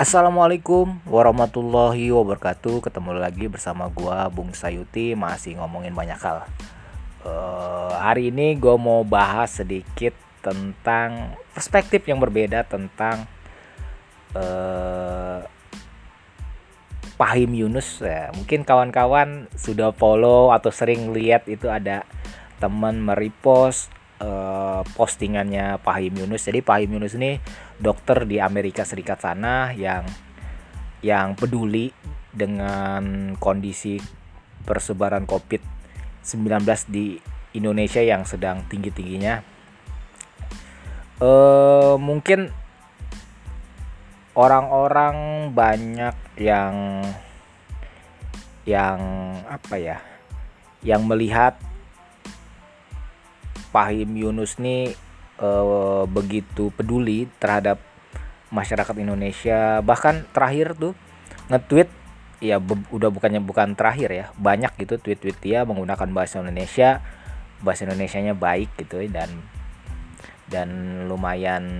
Assalamualaikum warahmatullahi wabarakatuh. Ketemu lagi bersama gua Bung Sayuti. Masih ngomongin banyak hal. Uh, Hari ini gue mau bahas sedikit tentang Perspektif yang berbeda tentang uh, Pahim Yunus ya, Mungkin kawan-kawan sudah follow atau sering lihat itu ada teman merepost uh, postingannya Pahim Yunus Jadi Pahim Yunus ini dokter di Amerika Serikat sana yang yang peduli dengan kondisi persebaran COVID-19 di Indonesia yang sedang tinggi-tingginya. Uh, mungkin orang-orang banyak yang yang apa ya yang melihat Pahim Yunus nih uh, begitu peduli terhadap masyarakat Indonesia. Bahkan terakhir tuh nge-tweet ya udah bukannya bukan terakhir ya banyak gitu tweet-tweet dia menggunakan bahasa Indonesia. Bahasa Indonesianya baik gitu dan dan lumayan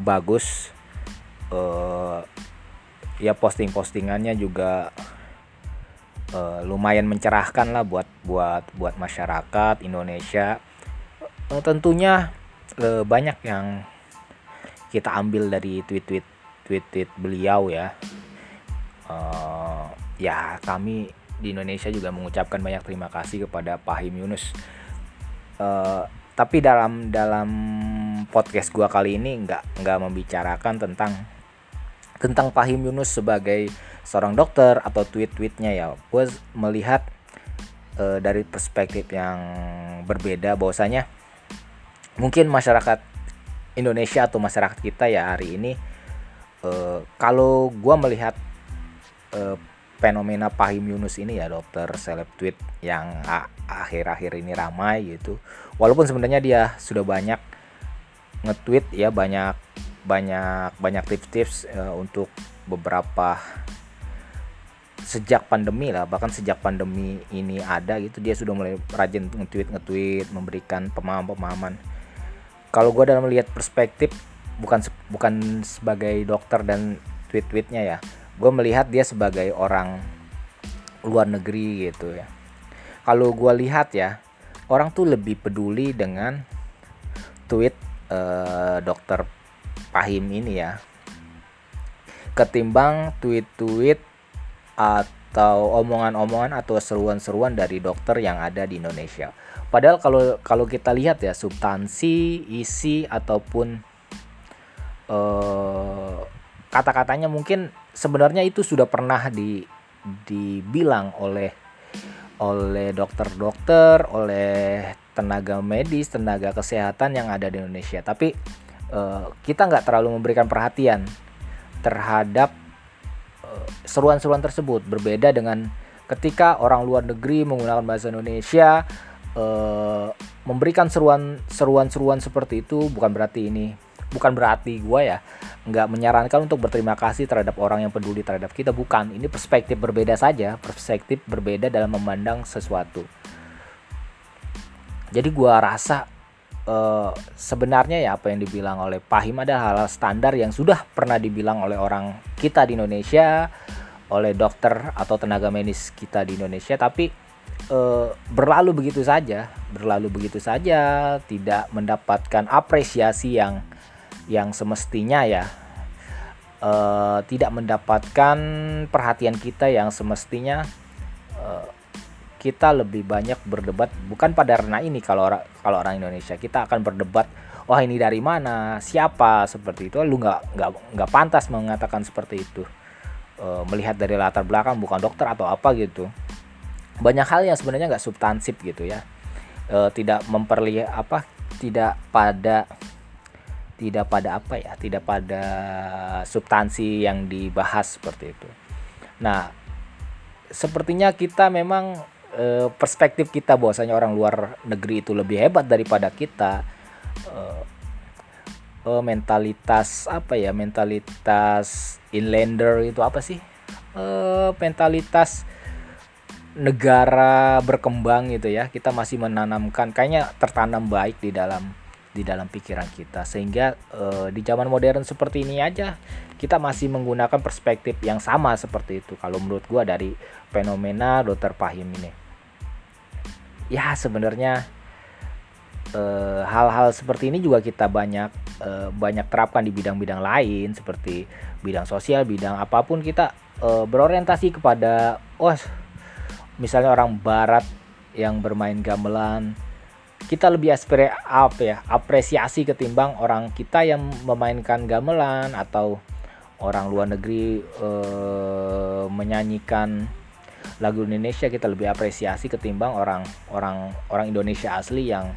bagus. Uh, ya posting-postingannya juga uh, lumayan mencerahkan lah buat buat buat masyarakat Indonesia. Uh, tentunya uh, banyak yang kita ambil dari tweet-tweet tweet-tweet beliau ya. Uh, ya kami di Indonesia juga mengucapkan banyak terima kasih kepada Pahim Yunus. Uh, tapi dalam dalam podcast gua kali ini nggak nggak membicarakan tentang tentang Pahim Yunus sebagai seorang dokter atau tweet-tweetnya ya. Gue melihat uh, dari perspektif yang berbeda bahwasanya mungkin masyarakat Indonesia atau masyarakat kita ya hari ini uh, kalau gue melihat uh, fenomena Pahim Yunus ini ya dokter seleb tweet yang akhir-akhir ini ramai gitu. Walaupun sebenarnya dia sudah banyak nge-tweet ya banyak banyak banyak tips-tips uh, untuk beberapa sejak pandemi lah bahkan sejak pandemi ini ada gitu dia sudah mulai rajin nge-tweet nge-tweet memberikan pemahaman-pemahaman. Kalau gue dalam melihat perspektif bukan bukan sebagai dokter dan tweet-tweetnya ya gue melihat dia sebagai orang luar negeri gitu ya. Kalau gue lihat ya orang tuh lebih peduli dengan tweet uh, dokter Pahim ini ya ketimbang tweet-tweet atau omongan-omongan atau seruan-seruan dari dokter yang ada di Indonesia. Padahal kalau kalau kita lihat ya substansi, isi ataupun uh, kata-katanya mungkin sebenarnya itu sudah pernah di dibilang oleh oleh dokter-dokter, oleh tenaga medis, tenaga kesehatan yang ada di Indonesia. Tapi uh, kita nggak terlalu memberikan perhatian terhadap eh, seruan-seruan tersebut. Berbeda dengan ketika orang luar negeri menggunakan bahasa Indonesia uh, memberikan seruan seruan-seruan seperti itu bukan berarti ini bukan berarti gue ya nggak menyarankan untuk berterima kasih terhadap orang yang peduli terhadap kita bukan ini perspektif berbeda saja perspektif berbeda dalam memandang sesuatu jadi gue rasa uh, sebenarnya ya apa yang dibilang oleh Pahim adalah hal, standar yang sudah pernah dibilang oleh orang kita di Indonesia oleh dokter atau tenaga medis kita di Indonesia. Tapi uh, berlalu begitu saja, berlalu begitu saja, tidak mendapatkan apresiasi yang yang semestinya ya, uh, tidak mendapatkan perhatian kita yang semestinya kita lebih banyak berdebat bukan pada ranah ini kalau orang kalau orang Indonesia. Kita akan berdebat wah ini dari mana? Siapa? Seperti itu. Lu nggak nggak nggak pantas mengatakan seperti itu. Uh, melihat dari latar belakang bukan dokter atau apa gitu. Banyak hal yang sebenarnya nggak substansif gitu ya. E, tidak memperlihat apa tidak pada tidak pada apa ya tidak pada substansi yang dibahas seperti itu. Nah sepertinya kita memang e, perspektif kita bahwasanya orang luar negeri itu lebih hebat daripada kita e, e, mentalitas apa ya mentalitas inlander itu apa sih? E, mentalitas negara berkembang gitu ya kita masih menanamkan kayaknya tertanam baik di dalam di dalam pikiran kita. Sehingga uh, di zaman modern seperti ini aja kita masih menggunakan perspektif yang sama seperti itu. Kalau menurut gua dari fenomena Dr. Pahim ini ya sebenarnya eh, hal-hal seperti ini juga kita banyak uh, banyak terapkan di bidang-bidang lain seperti bidang sosial bidang apa pun kita uh, berorientasi kepada oh misalnya orang barat yang bermain gamelan kita lebih aspire apa ya apresiasi ketimbang orang kita yang memainkan gamelan atau orang luar negeri e, menyanyikan lagu Indonesia kita lebih apresiasi ketimbang orang orang orang Indonesia asli yang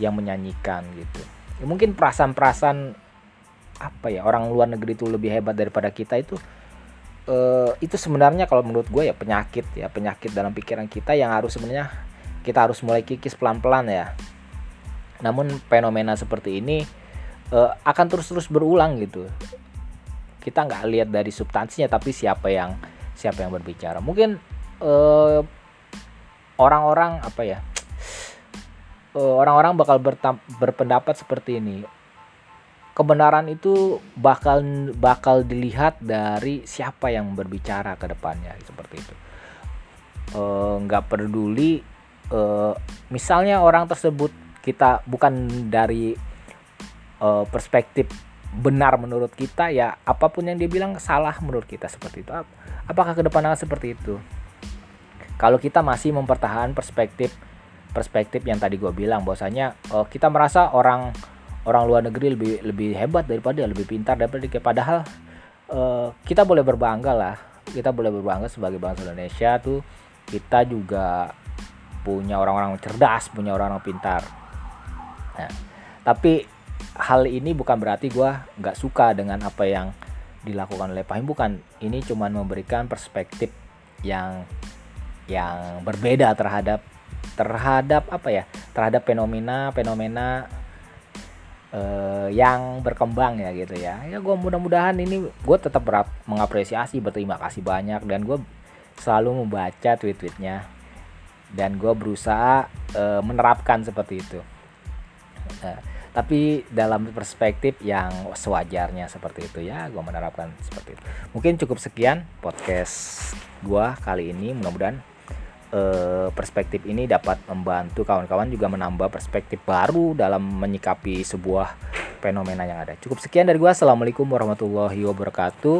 yang menyanyikan gitu ya, mungkin perasaan-perasaan apa ya orang luar negeri itu lebih hebat daripada kita itu e, itu sebenarnya kalau menurut gue ya penyakit ya penyakit dalam pikiran kita yang harus sebenarnya kita harus mulai kikis pelan-pelan ya. Namun fenomena seperti ini uh, akan terus-terus berulang gitu. Kita nggak lihat dari substansinya tapi siapa yang siapa yang berbicara. Mungkin eh, orang-orang apa ya? orang orang-orang bakal berpendapat seperti ini. Kebenaran itu bakal bakal dilihat dari siapa yang berbicara ke depannya seperti itu. nggak uh, peduli uh, misalnya orang tersebut kita bukan dari uh, perspektif benar menurut kita ya apa pun yang dia bilang salah menurut kita seperti itu apakah ke depan seperti itu kalau kita masih mempertahankan perspektif perspektif yang tadi gue bilang bahwasanya uh, kita merasa orang orang luar negeri lebih lebih hebat daripada lebih pintar daripada kita. Padahal uh, kita boleh berbangga lah. Kita boleh berbangga sebagai bangsa Indonesia tuh kita juga punya orang-orang cerdas punya orang-orang pintar. Nah, tapi hal ini bukan berarti gue nggak suka dengan apa yang dilakukan oleh Pahim bukan ini cuma memberikan perspektif yang yang berbeda terhadap terhadap apa ya? Terhadap fenomena fenomena uh, yang berkembang ya gitu ya. Ya gue mudah-mudahan ini gue tetap mengapresiasi berterima kasih banyak dan gue selalu membaca tweet-tweetnya. Dan gue berusaha uh, menerapkan seperti itu. Uh, tapi dalam perspektif yang sewajarnya seperti itu ya gue menerapkan seperti itu. Mungkin cukup sekian podcast gue kali ini. Mudah-mudahan uh, perspektif ini dapat membantu kawan-kawan juga menambah perspektif baru dalam menyikapi sebuah fenomena yang ada cukup sekian dari gue assalamualaikum warahmatullahi wabarakatuh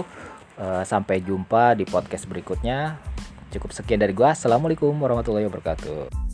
uh, sampai jumpa di podcast berikutnya Cukup sekian dari gua. Assalamualaikum warahmatullahi wabarakatuh.